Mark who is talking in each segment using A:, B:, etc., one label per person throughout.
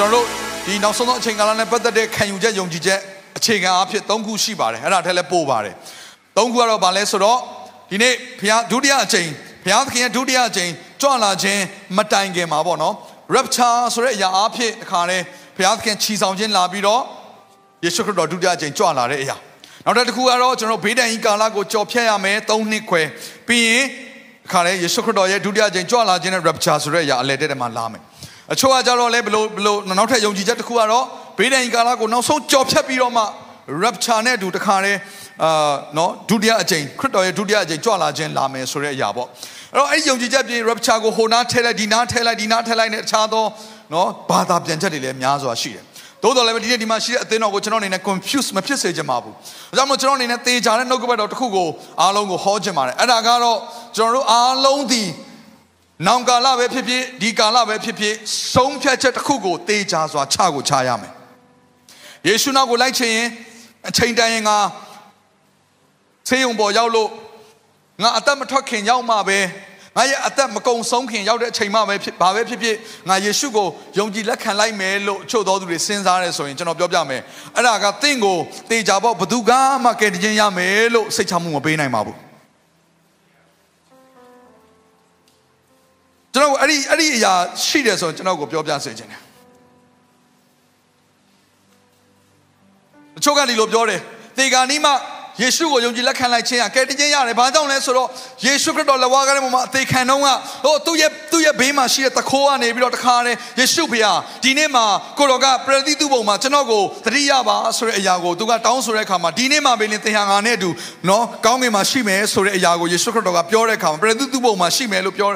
A: ကျွန်တော်တို့ဒီနောက်ဆုံးသောအချိန်ကာလနဲ့ပတ်သက်တဲ့ခံယူချက်ယုံကြည်ချက်အခြေခံအဖြစ်၃ခုရှိပါတယ်အဲ့ဒါထက်လည်းပို့ပါတယ်၃ခုကတော့ဗာလဲဆိုတော့ဒီနေ့ဘုရားဒုတိယအချိန်ဘုရားသခင်ရဲ့ဒုတိယအချိန်ကြွလာခြင်းမတိုင်ခင်မှာပေါ့နော် rapture ဆိုတဲ့အရာအဖြစ်တခါတည်းဘုရားသခင်ခြီဆောင်ခြင်းလာပြီးတော့ယေရှုခရစ်တော်ဒုတိယအချိန်ကြွလာတဲ့အရာနောက်တစ်ခုကတော့ကျွန်တော်ဘေးဒဏ်ဤကာလကိုကြော်ဖြတ်ရမယ်၃နှစ်ခွဲပြီးရင်ခါလေယေရှုခရစ်တော်ရဲ့ဒုတိယအချိန်ကြွလာခြင်းနဲ့ rapture ဆိုတဲ့အရာအလယ်တဲ့မှာလာမယ် အချို့ကကြတော့လေဘလို့ဘလို့နောက်ထပ်ယုံကြည်ချက်တစ်ခုကတော့ဘေးဒဏ်ကာလကိုနောက်ဆုံးကြော်ဖြတ်ပြီးတော့မှ rapture နဲ့အတူတခါလေအာနော်ဒုတိယအကြိမ်ခရစ်တော်ရဲ့ဒုတိယအကြိမ်ကြွလာခြင်းလာမယ်ဆိုတဲ့အရာပေါ့အဲ့တော့အဲ့ယုံကြည်ချက်ပြင် rapture ကိုဟိုနားထဲလိုက်ဒီနားထဲလိုက်ဒီနားထဲလိုက်နဲ့တခြားသောနော်ဘာသာပြန်ချက်တွေလည်းများစွာရှိတယ်သို့တော်လည်းဒီနေ့ဒီမှာရှိတဲ့အသင်းတော်ကိုကျွန်တော်အနေနဲ့ confuse မဖြစ်စေချင်ပါဘူး။ဒါကြောင့်မို့ကျွန်တော်အနေနဲ့သေချာတဲ့နှုတ်ကပတ်တော်တစ်ခုကိုအားလုံးကိုဟောချင်ပါတယ်။အဲ့ဒါကတော့ကျွန်တော်တို့အားလုံးဒီ နောင်ကာလပဲဖြစ်ဖြစ်ဒီကာလပဲဖြစ်ဖြစ်ဆုံးဖြတ်ချက်တစ်ခုကိုသေချာစွာချကိုချရမယ်ယေရှုနောက်ကိုလိုက်ချင်ရင်အချိန်တိုင်းရင်ငါဆေးရုံပေါ်ရောက်လို့ငါအသက်မထွက်ခင်ရောက်မှပဲငါရဲ့အသက်မကုံဆုံးခင်ရောက်တဲ့အချိန်မှပဲဖြစ်ဘာပဲဖြစ်ဖြစ်ငါယေရှုကိုယုံကြည်လက်ခံလိုက်မယ်လို့အချို့သောသူတွေစဉ်းစားရဲဆိုရင်ကျွန်တော်ပြောပြမယ်အဲ့ဒါကတင့်ကိုတေချာပေါ့ဘသူကမှကယ်တင်ခြင်းရမယ်လို့စိတ်ချမှုမပေးနိုင်ပါဘူး ကျွန်တော်အဲ့ဒီအဲ့ဒီအရာရှိတယ်ဆိုရင်ကျွန်တော်ကိုပြောပြစေချင်တယ်အချို့ကဒီလိုပြောတယ်သေဂာနီးမှ ယေရှုကိုယုံကြည်လက်ခံလိုက်ခြင်းကကယ်တင်ခြင်းရတယ်။ဘာကြောင့်လဲဆိုတော့ယေရှုခရစ်တော်လက်ဝါးကတဲ့ပုံမှာအသေးခံတော့ကဟိုသူ့ရဲ့သူ့ရဲ့ဘေးမှာရှိတဲ့တခိုးကနေပြီးတော့တခါနဲ့ယေရှုဖေဟာဒီနေ့မှာကိုတော်ကပရတိတုပုံမှာကျွန်တော်ကိုသတိရပါဆိုတဲ့အရာကိုသူကတောင်းဆိုတဲ့အခါမှာဒီနေ့မှာပဲလင်သင်ဟာငါနဲ့အတူနော်ကောင်းကင်မှာရှိမယ်ဆိုတဲ့အရာကိုယေရှုခရစ်တော်ကပြောတဲ့အခါမှာပရတိတုပုံမှာရှိမယ်လို့ပြော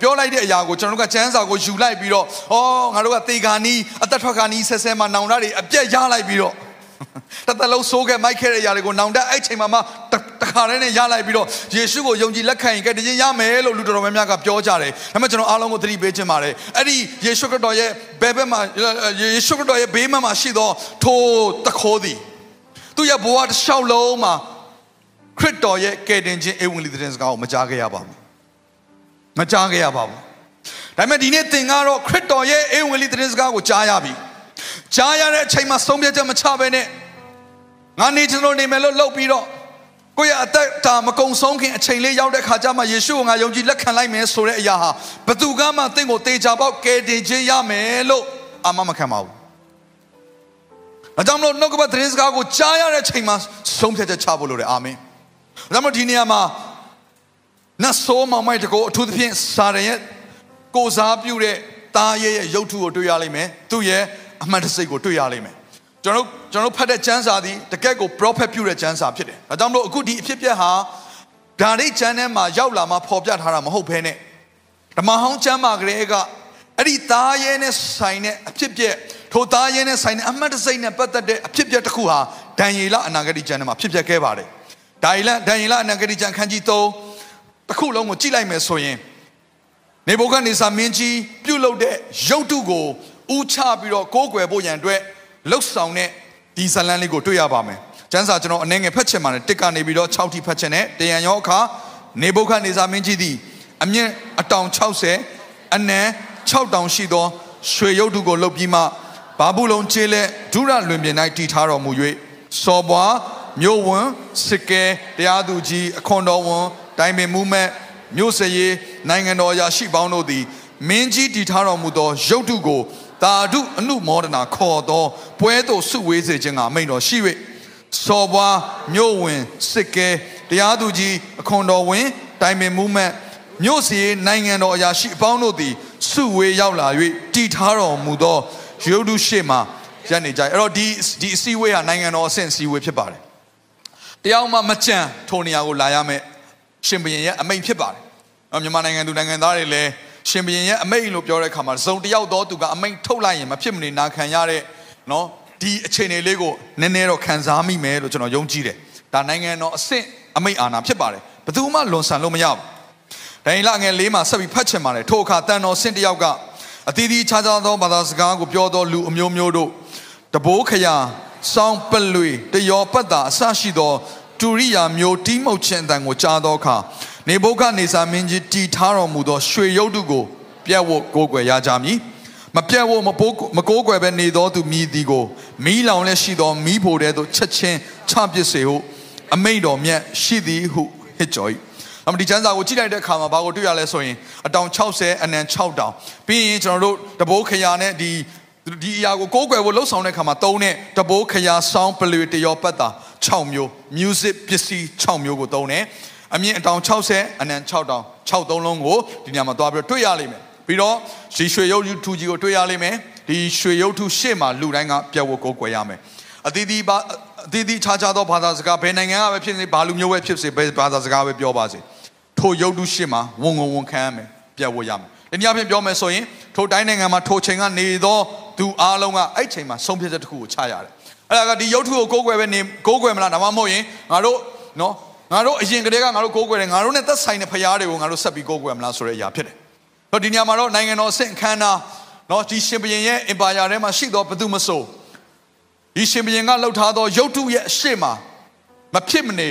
A: ပြောလိုက်တဲ့အရာကိုကျွန်တော်တို့ကကျမ်းစာကိုယူလိုက်ပြီးတော့ဩငါတို့ကသေဂာနီးအသက်ထွက်ခါနီးဆဲဆဲမှာနောင်တတွေအပြက်ရလိုက်ပြီးတော့ တသက်လုံးစိုးခဲ့မိုက်ခဲ့တဲ့ຢာတွေကိုနောင်တအဲ့ချိန်မှာမှတခါတည်းနဲ့ရလိုက်ပြီးတော့ယေရှုကိုယုံကြည်လက်ခံရင်ကဲတခြင်းရမယ်လို့လူတော်တော်များများကပြောကြတယ်။ဒါပေမဲ့ကျွန်တော်အားလုံးကိုသတိပေးခြင်းပါတယ်။အဲ့ဒီယေရှုခရစ်တော်ရဲ့ဘယ်ဘက်မှာယေရှုခရစ်တော်ရဲ့ဘေးမှာရှိသောထိုတခိုးသည်သူရဲ့ဘဝတစ်လျှောက်လုံးမှာခရစ်တော်ရဲ့ကယ်တင်ခြင်းဧဝံဂေလိသတင်းစကားကိုမကြားခဲ့ရပါဘူး။မကြားခဲ့ရပါဘူး။ဒါပေမဲ့ဒီနေ့သင်ကတော့ခရစ်တော်ရဲ့ဧဝံဂေလိသတင်းစကားကိုကြားရပြီ။ကြားရတဲ့အချိန်မှာဆုံးဖြတ်ချက်မချဘဲနဲ့ ငါနေကျွန်တော်နေမယ်လို့လှုပ်ပြီးတော့ကိုယ့်ရဲ့အသက်တာမကုံဆုံးခင်အချိန်လေးရောက်တဲ့ခါကျမှယေရှုကိုငါယုံကြည်လက်ခံလိုက်မယ်ဆိုတဲ့အရာဟာဘသူကမှတင့်ကိုတေချာပေါက်ကယ်တင်ခြင်းရမယ်လို့အာမမခံပါဘူး။အကြောင်းလို့နှုတ်ကပတ်သတင်းစကားကိုကြားရတဲ့အချိန်မှာဆုံးဖြတ်ချက်ချဖို့လိုတယ်အာမင်။ဒါမှမဟုတ်ဒီနေရာမှာနတ်ဆိုးမောင်မိုက်တကိုအထူးသဖြင့်စာရရဲ့ကိုစားပြုတဲ့သားရဲ့ရုပ်ထုကိုတွေ့ရလိမ့်မယ်။သူ့ရဲ့အမှန်တစိတ်ကိုတွေ့ရလိမ့်မယ် ကျွန်တော်ကျွန်တော်ဖတ်တဲ့ကျမ်းစာသည်တကယ့်ကို prophet ပြုတဲ့ကျမ်းစာဖြစ်တယ်။ဒါကြောင့်မလို့အခုဒီအဖြစ်ပြက်ဟာဓာရိတ်ကျမ်းထဲမှာရောက်လာမှပေါ်ပြထားတာမဟုတ်ဘဲနဲ့ဓမ္မဟောင်းကျမ်းမှာကလေးကအဲ့ဒီသားရဲနဲ့ဆိုင်တဲ့အဖြစ်ပြက်ထိုသားရဲနဲ့ဆိုင်တဲ့အမှတ်တစိတ်နဲ့ပတ်သက်တဲ့အဖြစ်ပြက်တစ်ခုဟာဒံယေလအနာဂတိကျမ်းထဲမှာဖြစ်ပြက်ခဲ့ပါတယ်။ဒံယေလဒံယေလအနာဂတိကျမ်းခန်းကြီး3တစ်ခုလုံးကိုကြည့်လိုက်မယ်ဆိုရင်နေဘုခဒ်နေဆာမင်းကြီးပြုတ်လုတဲ့ရုပ်တုကိုဥချပြီးတော့ကိုးကွယ်ဖို့ရန်အတွက် လှုပ်ဆောင်တဲ့ဒီဇလန်းလေးကိုတွေ့ရပါမယ်။ကျမ်းစာကျွန်တော်အနေငယ်ဖတ်ချင်ပါတယ်တစ်ကနေပြီးတော့6ထိဖတ်ချင်တဲ့တရံရောအခါနေဘုခတ်နေစာမင်းကြီးသည်အမြင့်အတောင်60အနံ6တောင်ရှိသောရွှေရုပ်တုကိုလုပ်ပြီးမှဘာဘူးလုံးကျေးလက်ဒုရလွင်ပြင်၌တည်ထားတော်မူ၍စော်ဘွားမြို့ဝန်စစ်ကဲတရားသူကြီးအခွန်တော်ဝန်တိုင်ပင်မှုမဲ့မြို့စရေးနိုင်ငံတော်ရာရှိပေါင်းတို့သည်မင်းကြီးတည်ထားတော်မူသောရုပ်တုကို တာဓုအနုမောဒနာခေါ်သောပွဲသို့စုဝေးစေခြင်းကအမိန်တော်ရှိ၍စော်ဘွားမြို့ဝင်စစ်ကဲတရားသူကြီးအခွန်တော်ဝင်တိုင်ပင်မှုမှတ်မြို့စီနိုင်ငံတော်အရာရှိအပေါင်းတို့သည်စုဝေးရောက်လာ၍တည်ထားတော်မူသောရုပ်တုရှိမှရပ်နေကြအဲ့တော့ဒီဒီအစည်းအဝေးဟာနိုင်ငံတော်အဆင့်အစည်းအဝေးဖြစ်ပါတယ်တရားမှမကြံထိုနေရာကိုလာရမယ်ရှင်ဘုရင်ရဲ့အမိန်ဖြစ်ပါတယ်မြန်မာနိုင်ငံသူနိုင်ငံသားတွေလည်း ရှင်ဘုရင်ရဲ့အမိန့်လို့ပြောတဲ့အခါမှာဇုံတစ်ယောက်သောသူကအမိန့်ထုတ်လိုက်ရင်မဖြစ်မနေနာခံရတဲ့နော်ဒီအခြေအနေလေးကိုနည်းနည်းတော့ခံစားမိမယ်လို့ကျွန်တော်ယုံကြည်တယ်ဒါနိုင်ငံတော်အဆင့်အမိန့်အာဏာဖြစ်ပါတယ်ဘယ်သူမှလွန်ဆန်လို့မရဘူးဒိုင်လငယ်လေးမှာဆက်ပြီးဖတ်ချင်ပါတယ်ထိုအခါတန်တော်ဆင့်တစ်ယောက်ကအသီးသီးခြားခြားသောဘာသာစကားကိုပြောသောလူအမျိုးမျိုးတို့တဘိုးခရာစောင်းပလွေတယောပတ်တာအဆရှိသော တူရိယာမျိုးတီးမှုတ်ခြင်းအတန်ကိုကြားသောအခါ နေဘုခနေစာမင်းကြီးတီထားတော်မူသောရွှေရုပ်တုကိုပြတ်ဝတ်ကိုးကွယ်ရကြမည်မပြတ်ဝတ်မပိုးမကိုးကွယ်ပဲနေသောသူမြည်သည်ကိုမီးလောင်လည်းရှိသောမီးဖိုတဲ့သို့ချက်ချင်းချပစ်စေဟုအမိန့်တော်မြတ်ရှိသည်ဟုဟစ်ကြော်၏အမဒီချမ်းစာကိုကြည့်လိုက်တဲ့အခါမှာဘာကိုတွေ့ရလဲဆိုရင်အတောင်60အနံ6တောင်ပြီးရင်ကျွန်တော်တို့တဘိုးခရာနဲ့ဒီဒီအရာကိုကိုးကွယ်ဖို့လှုပ်ဆောင်တဲ့အခါမှာသုံးတဲ့တဘိုးခရာဆောင်းပလွေတရောပတ်တာ6မျိုး music ပစ္စည်း6မျိုးကိုသုံးတယ် အမြင့်အတောင်60အနံ6တောင်6သုံးလုံးကိုဒီညမှာသွားပြီးတော့တွေ့ရလိမ့်မယ်ပြီးတော့ဒီရွှေရုပ်ထူကြီးကိုတွေ့ရလိမ့်မယ်ဒီရွှေရုပ်ထူရှေ့မှာလူတိုင်းကပြတ်ဝတ်ကိုးကွယ်ရမယ်အသီးသီးဘာအသီးသီးခြားခြားသောဘာသာစကားဘယ်နိုင်ငံကပဲဖြစ်စေဘာလူမျိုးပဲဖြစ်စေဘယ်ဘာသာစကားပဲပြောပါစေထိုရုပ်ထုရှေ့မှာဝန်ဝန်ဝန်ခံရမယ်ပြတ်ဝတ်ရမယ်ဒီညဖြင့်ပြောမယ်ဆိုရင်ထိုတိုင်းနိုင်ငံမှာထိုချိန်ကနေသောသူအားလုံးကအဲ့ချိန်မှာဆုံးဖြတ်ချက်တစ်ခုကိုချရတယ်အဲ့ဒါကဒီရုပ်ထုကိုကိုးကွယ်ပဲနေကိုးကွယ်မလားဒါမှမဟုတ်ရင်ငါတို့နော် ငါတို့အရင်ကတည်းကငါတို့ကိုးကွယ်တယ်ငါတို့နဲ့သက်ဆိုင်တဲ့ဖရားတွေကိုငါတို့ဆက်ပြီးကိုးကွယ်မလားဆိုတဲ့အရာဖြစ်တယ်တော့ဒီညမှာတော့နိုင်ငံတော်အဆင့်အခမ်းအနားနော်ဒီရှင်ဘုရင်ရဲ့ empire ထဲမှာရှိသောဘသူမဆိုဒီရှင်ဘုရင်ကလှုပ်ထားသောရုပ်ထုရဲ့အရှိမမဖြစ်မနေ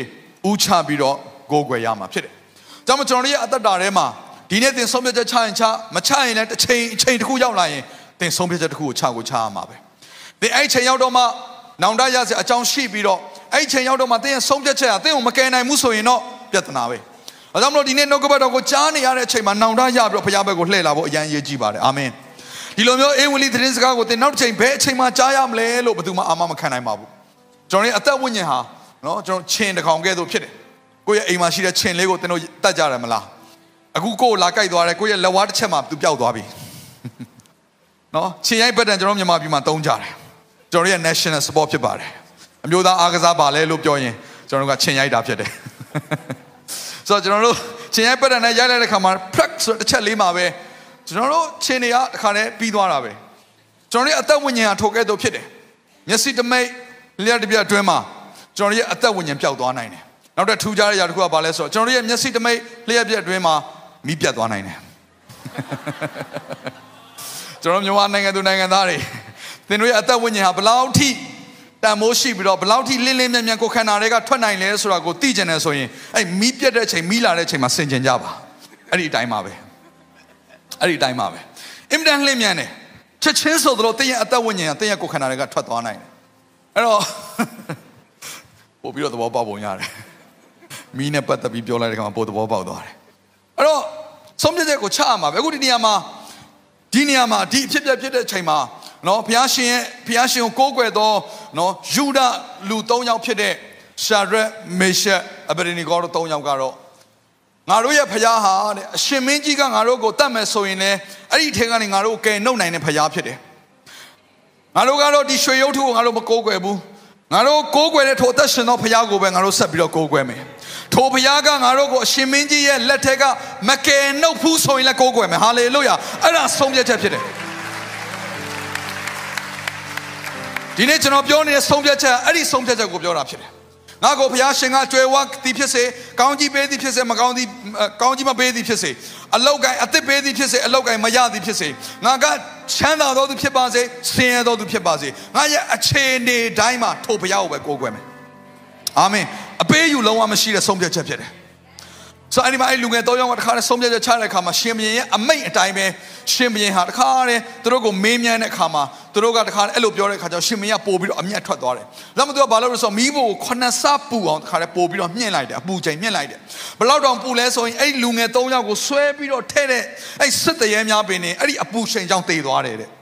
A: ဦးချပြီးတော့ကိုးကွယ်ရမှာဖြစ်တယ်။ဒါမှကျွန်တော်တို့ရဲ့အသက်တာထဲမှာဒီနေ့သင်ဆုံးဖြတ်ချက်ချရင်ချမချရင်လည်းတစ်ချိန်အချိန်တစ်ခုရောက်လာရင်သင်ဆုံးဖြတ်ချက်တစ်ခုကိုချကိုချရမှာပဲ။သင်အဲ့ချိန်ရောက်တော့မှနောင်တရစအကြောင်းရှိပြီးတော့ အဲ့ချိန်ရောက်တော့မှသင်ရဲ့ဆုံးဖြတ်ချက်ကသင်ကိုမကယ်နိုင်ဘူးဆိုရင်တော့ပြဿနာပဲ။အဲကြောင့်မလို့ဒီနေ့နှုတ်ကပတ်တော်ကိုကြားနေရတဲ့အချိန်မှာနောင်တရပြီးတော့ဘုရားဘက်ကိုလှည့်လာဖို့အရန်ရေးကြည့်ပါတယ်။အာမင်။ဒီလိုမျိုးအေဝံလီသတင်းစကားကိုသင်နောက်တစ်ချိန်ဘယ်အချိန်မှကြားရမလဲလို့ဘယ်သူမှအာမမခံနိုင်ပါဘူး။ကျွန်တော်ရဲ့အသက်ဝိညာဉ်ဟာနော်ကျွန်တော်ချင်းတစ်ကောင်ကဲ့သို့ဖြစ်တယ်။ကိုယ့်ရဲ့အိမ်မှာရှိတဲ့ချင်းလေးကိုသင်တို့တတ်ကြတယ်မလား။အခုကိုယ်လာကြိုက်သွားတယ်ကိုယ့်ရဲ့လက်ဝါးတစ်ချက်မှသူပျောက်သွားပြီ။နော်ချင်းရိုက်ပတ်တန်ကျွန်တော်မြန်မာပြည်မှာတုံးကြတယ်။ကျွန်တော်ရဲ့ national sport ဖြစ်ပါတယ်။ အမျိုးသားအားကစားပါလဲလို့ပြောရင်ကျွန်တော်တို့ကချင်းရိုက်တာဖြစ်တယ်။ဆိုတော့ကျွန်တော်တို့ချင်းရိုက်ပတ်တန်နဲ့ရိုက်လိုက်တဲ့ခါမှာ prep ဆိုတဲ့တစ်ချက်လေးမှာပဲကျွန်တော်တို့ချင်းတွေကတခါတည်းပြီးသွားတာပဲကျွန်တော်တို့အသက်ဝိညာဉ်ဟာထိုကဲ့သို့ဖြစ်တယ်မျက်စိတမိတ်လျှက်တစ်ပြက်အတွင်းမှာကျွန်တော်တို့ရဲ့အသက်ဝိညာဉ်ပျောက်သွားနိုင်တယ်နောက်တစ်ထူးခြားတဲ့အရာတစ်ခုကဘာလဲဆိုတော့ကျွန်တော်တို့ရဲ့မျက်စိတမိတ်လျှက်ပြက်အတွင်းမှာမိပြတ်သွားနိုင်တယ်ကျွန်တော်မြန်မာနိုင်ငံသူနိုင်ငံသားတွေသင်တို့ရဲ့အသက်ဝိညာဉ်ဟာဘလောက်ထိတ န်မိုးရှိပြီးတော့ဘလောက်ထိလင်းလင်းမြန်မြန်ကိုခန္ဓာတွေကထွက်နိုင်လဲဆိုတာကိုသိကျင်တယ်ဆိုရင်အဲ့မီးပြတ်တဲ့အချိန်မီးလာတဲ့အချိန်မှာဆင်ကျင်ကြပါအဲ့ဒီအတိုင်းပါပဲအဲ့ဒီအတိုင်းပါပဲအင်မတန်လင်းမြန်တယ်ချက်ချင်းဆိုတော့တင်းရဲ့အသက်ဝိညာဉ်ကတင်းရဲ့ကိုယ်ခန္ဓာတွေကထွက်သွားနိုင်တယ်အဲ့တော့ပို့ပြီးတော့သဘောပေါက်ပုံရတယ်မီးနဲ့ပတ်သက်ပြီးပြောလိုက်တဲ့ခါမှာပို့သဘောပေါက်သွားတယ်အဲ့တော့ဆုံးဖြတ်ချက်ကိုချရမှာပဲအခုဒီနေရာမှာဒီနေရာမှာဒီအဖြစ်ပြဖြစ်တဲ့အချိန်မှာ နော်ဘုရားရှင်ရဲ့ဘုရားရှင်ကိုကိုးကွယ်သောနော်ယူဒလူ၃ယောက်ဖြစ်တဲ့ရှာရက်မေရှက်အဗရနီဂေါတို့၃ယောက်ကတော့ငါတို့ရဲ့ဖခင်ဟာတဲ့အရှင်မင်းကြီးကငါတို့ကိုတတ်မယ်ဆိုရင်လည်းအဲ့ဒီထဲကနေငါတို့ကိုကယ်နှုတ်နိုင်တဲ့ဖခင်ဖြစ်တယ်ငါတို့ကတော့ဒီရွှေရုပ်ထုကိုငါတို့မကိုးကွယ်ဘူးငါတို့ကိုးကွယ်တဲ့ထိုအသက်ရှင်သောဖခင်ကိုပဲငါတို့ဆက်ပြီးတော့ကိုးကွယ်မယ်ထိုဘုရားကငါတို့ကိုအရှင်မင်းကြီးရဲ့လက်ထက်ကမကယ်နှုတ်ဘူးဆိုရင်လည်းကိုးကွယ်မယ်ဟာလေလုယာအဲ့ဒါဆုံးဖြတ်ချက်ဖြစ်တယ် ဒီနေ့ကျွန်တော်ပြောနေတဲ့ဆုံးဖြတ်ချက်အဲ့ဒီဆုံးဖြတ်ချက်ကိုပြောတာဖြစ်တယ်ငါကိုဘုရားရှင်ကကြွယ်ဝသည်ဖြစ်စေကောင်းကြီးပေးသည်ဖြစ်စေမကောင်းသည်ကောင်းကြီးမပေးသည်ဖြစ်စေအလောက်ကိုင်းအသစ်ပေးသည်ဖြစ်စေအလောက်ကိုင်းမရသည်ဖြစ်စေငါကချမ်းသာတော်သူဖြစ်ပါစေဆင်းရဲတော်သူဖြစ်ပါစေငါရဲ့အခြေအနေတိုင်းမှာထိုဘုရားကိုပဲကိုးကွယ်မယ်အာမင်အပေးယူလုံးဝမရှိတဲ့ဆုံးဖြတ်ချက်ဖြစ်တယ် ဆိုအဲ့ဒီမှာအဲ့လူငယ်၃ယောက်ကတခါတည်းဆုံးဖြတ်ချက်ချတဲ့အခါမှာရှင်ဘုရင်ရဲ့အမိတ်အတိုင်းပဲရှင်ဘုရင်ဟာတခါတည်းသူတို့ကိုမေးမြန်းတဲ့အခါမှာသူတို့ကတခါတည်းအဲ့လိုပြောတဲ့အခါကျတော့ရှင်ဘုရင်ကပို့ပြီးတော့အမျက်ထွက်သွားတယ်။ဒါမှမဟုတ်ဘာလို့လဲဆိုတော့မိဖို့ကိုခုနှစ်ဆပူအောင်တခါတည်းပို့ပြီးတော့မြင့်လိုက်တယ်အပူချိန်မြင့်လိုက်တယ်။ဘလောက်တောင်ပူလဲဆိုရင်အဲ့လူငယ်၃ယောက်ကိုဆွဲပြီးတော့ထဲတဲ့အဲ့စစ်တရေများပင်နေအဲ့ဒီအပူချိန်ကြောင့်တည်သွားတယ်တဲ့။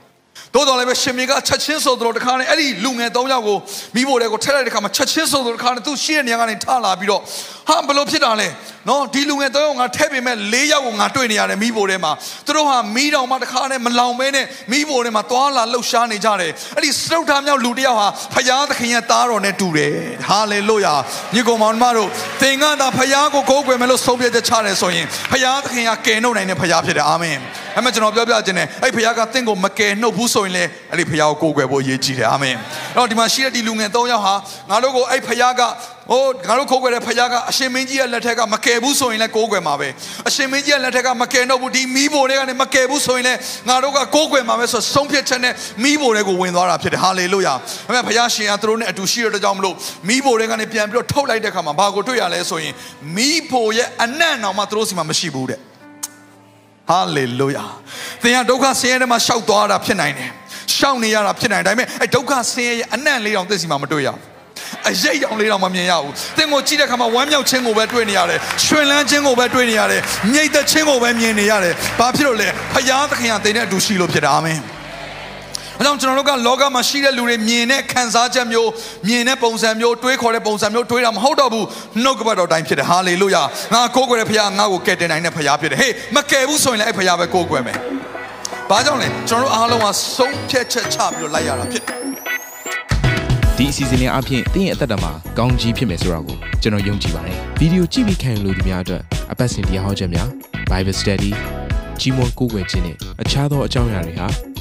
A: သို့တော်လည်းပဲရှင်မေကချက်ချင်းဆိုတော့တခါနဲ့အဲ့ဒီလူငယ်၃ယောက်ကိုမိဖို့တဲ့ကိုထက်လိုက်တဲ့ခါမှာချက်ချင်းဆိုတော့တခါနဲ့သူရှိတဲ့နေရာကနေထလာပြီးတော့ဟာဘလို့ဖြစ်တာလဲနော်ဒီလူငယ်၃ယောက်ငါထည့်ပေမဲ့၄ယောက်ကိုငါတွေ့နေရတယ်မိဖို့ထဲမှာသူတို့ဟာမိတော်မှတခါနဲ့မလောင်မဲနဲ့မိဖို့ထဲမှာသွားလာလှုပ်ရှားနေကြတယ်အဲ့ဒီစတုထာမြောက်လူတစ်ယောက်ဟာဖယားသခင်ရဲ့သားတော်နဲ့တူတယ်ဟာလေလုယာညီကောင်မောင်မတို့သင်ကသာဖယားကိုကိုးကွယ်မယ်လို့ဆုံးဖြတ်ချက်ချတယ်ဆိုရင်ဖယားသခင်ကကယ်နှုတ်နိုင်တဲ့ဖယားဖြစ်တယ်အာမင် အဲ့မဲ့ကျွန်တော်ပြောပြခြင်းနဲ့အဲ့ဖခင်ကတင့်ကိုမကယ်နှုတ်ဘူးဆိုရင်လေအဲ့ဒီဖခင်ကိုကိုးကွယ်ဖို့အရေးကြီးတယ်အာမင်အဲ့တော့ဒီမှာရှိတဲ့ဒီလူငယ်၃ယောက်ဟာငါတို့ကိုအဲ့ဖခင်ကဟိုငါတို့ခိုးကွယ်တဲ့ဖခင်ကအရှင်မင်းကြီးရဲ့လက်ထက်ကမကယ်ဘူးဆိုရင်လည်းကိုးကွယ်မှာပဲအရှင်မင်းကြီးရဲ့လက်ထက်ကမကယ်တော့ဘူးဒီမီးဘိုတွေကနေမကယ်ဘူးဆိုရင်လည်းငါတို့ကကိုးကွယ်မှာပဲဆိုဆုံးဖြတ်ချက်နဲ့မီးဘိုတွေကိုဝင်သွားတာဖြစ်တယ်ဟာလေလုယာအမေဖခင်ရှင်ကသူတို့နဲ့အတူရှိရတဲ့ကြောင့်မလို့မီးဘိုတွေကနေပြန်ပြီးတော့ထုတ်လိုက်တဲ့အခါမှာဘာကိုတွေ့ရလဲဆိုရင်မီးဘိုရဲ့အနံ့တော်မှသူတို့စီမှာမရှိဘူးတဲ့ ဟာလေလုယာသင်ကဒုက္ခဆင်းရဲထဲမှာရှောက်သွားတာဖြစ်နိုင်တယ်ရှောက်နေရတာဖြစ်နိုင်တယ်ဒါပေမဲ့အဲဒုက္ခဆင်းရဲရဲ့အနံ့လေးတောင်သိစီမှာမတွေ့ရဘူးအရေးရောင်လေးတော့မမြင်ရဘူး။သင်ကိုကြည့်တဲ့အခါမှာဝမ်းမြောက်ခြင်းကိုပဲတွေ့နေရတယ်။ရွှင်လန်းခြင်းကိုပဲတွေ့နေရတယ်။မြိတ်သက်ခြင်းကိုပဲမြင်နေရတယ်။ဘာဖြစ်လို့လဲ။ဖယားသခင်ကသင်နဲ့အတူရှိလို့ဖြစ်တာအာမင်။ အဲကြောင့်ကျွန်တော်တို့ကလောကမှာရှိတဲ့လူတွေမြင်တဲ့ခံစားချက်မျိုးမြင်တဲ့ပုံစံမျိုးတွေးခေါ်တဲ့ပုံစံမျိုးတွေးတာမဟုတ်တော့ဘူးနှုတ်ကပတ်တော်တိုင်းဖြစ်တယ်ဟာလေလုယာငါကိုးကွယ်တဲ့ဖခင်ငါ့ကိုကယ်တင်နိုင်တဲ့ဖခင်ဖြစ်တယ်ဟေးမကယ်ဘူးဆိုရင်လည်းအဲ့ဖခင်ပဲကိုးကွယ်မယ်ဘာကြောင့်လဲကျွန်တော်တို့အားလုံးကဆုံးဖြတ်ချက်ချပြီးတော့လိုက်ရတာဖြစ်တယ်
B: ဒီအစီအစဉ်လေးအပြင်တင်းရဲ့အသက်တာမှာကောင်းကြီးဖြစ်မယ်ဆိုတာကိုကျွန်တော်ယုံကြည်ပါတယ်ဗီဒီယိုကြည့်ပြီးခံယူလို့ဒီများအတွက်အပတ်စဉ်တရားဟောခြင်းများ Bible Study ကြီးမွန်ကိုးကွယ်ခြင်းနဲ့အခြားသောအကြောင်းအရာတွေဟာ